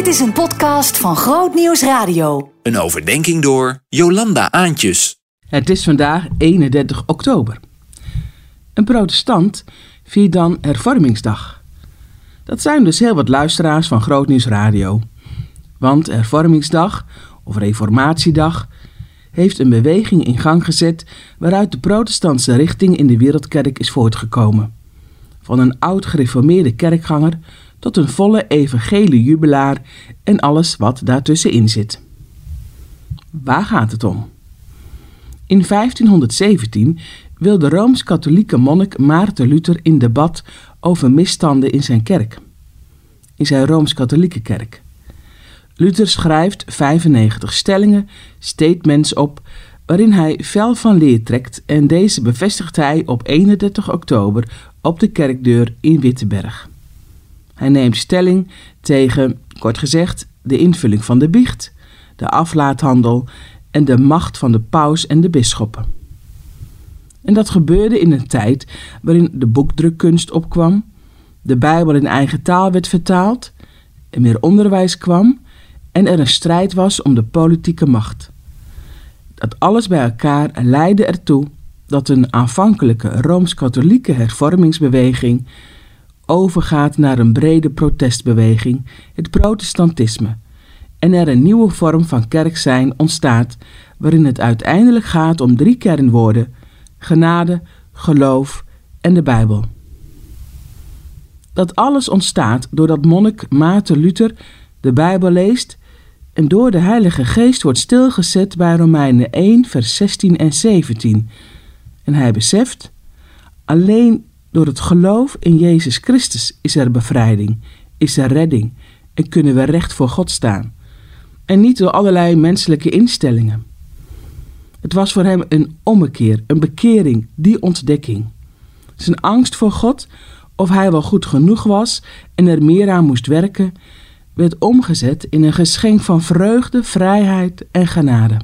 Dit is een podcast van Groot Nieuws Radio. Een overdenking door Jolanda Aantjes. Het is vandaag 31 oktober. Een protestant viert dan hervormingsdag. Dat zijn dus heel wat luisteraars van Groot Nieuws Radio. Want hervormingsdag of reformatiedag heeft een beweging in gang gezet waaruit de protestantse richting in de wereldkerk is voortgekomen. Van een oud gereformeerde kerkganger tot een volle evangelie jubelaar en alles wat daartussenin zit. Waar gaat het om? In 1517 wilde rooms-katholieke monnik Maarten Luther in debat over misstanden in zijn kerk, in zijn rooms-katholieke kerk. Luther schrijft 95 stellingen, statements op, waarin hij fel van leer trekt en deze bevestigt hij op 31 oktober op de kerkdeur in Wittenberg. Hij neemt stelling tegen, kort gezegd, de invulling van de biecht, de aflaathandel en de macht van de paus en de bisschoppen. En dat gebeurde in een tijd waarin de boekdrukkunst opkwam, de Bijbel in eigen taal werd vertaald, er meer onderwijs kwam en er een strijd was om de politieke macht. Dat alles bij elkaar leidde ertoe dat een aanvankelijke rooms-katholieke hervormingsbeweging overgaat naar een brede protestbeweging, het protestantisme, en er een nieuwe vorm van kerk zijn ontstaat, waarin het uiteindelijk gaat om drie kernwoorden: genade, geloof en de Bijbel. Dat alles ontstaat doordat monnik Maarten Luther de Bijbel leest en door de Heilige Geest wordt stilgezet bij Romeinen 1, vers 16 en 17. En hij beseft: alleen door het geloof in Jezus Christus is er bevrijding, is er redding en kunnen we recht voor God staan. En niet door allerlei menselijke instellingen. Het was voor hem een ommekeer, een bekering, die ontdekking. Zijn angst voor God, of hij wel goed genoeg was en er meer aan moest werken, werd omgezet in een geschenk van vreugde, vrijheid en genade.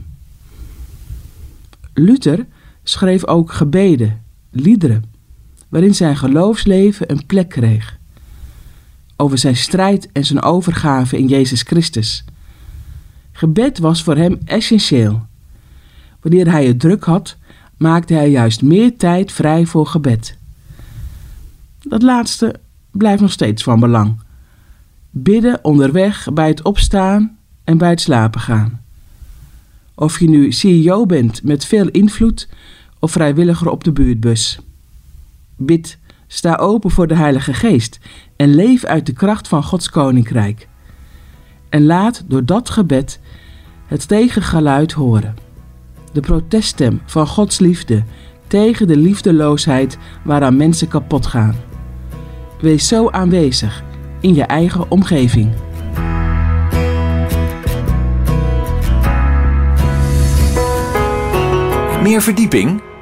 Luther schreef ook gebeden, liederen, waarin zijn geloofsleven een plek kreeg. Over zijn strijd en zijn overgave in Jezus Christus. Gebed was voor hem essentieel. Wanneer hij het druk had, maakte hij juist meer tijd vrij voor gebed. Dat laatste blijft nog steeds van belang. Bidden onderweg bij het opstaan en bij het slapen gaan. Of je nu CEO bent met veel invloed of vrijwilliger op de buurtbus. Bid, sta open voor de Heilige Geest en leef uit de kracht van Gods Koninkrijk. En laat door dat gebed het tegengeluid horen. De proteststem van Gods liefde tegen de liefdeloosheid waaraan mensen kapot gaan. Wees zo aanwezig in je eigen omgeving. Meer verdieping?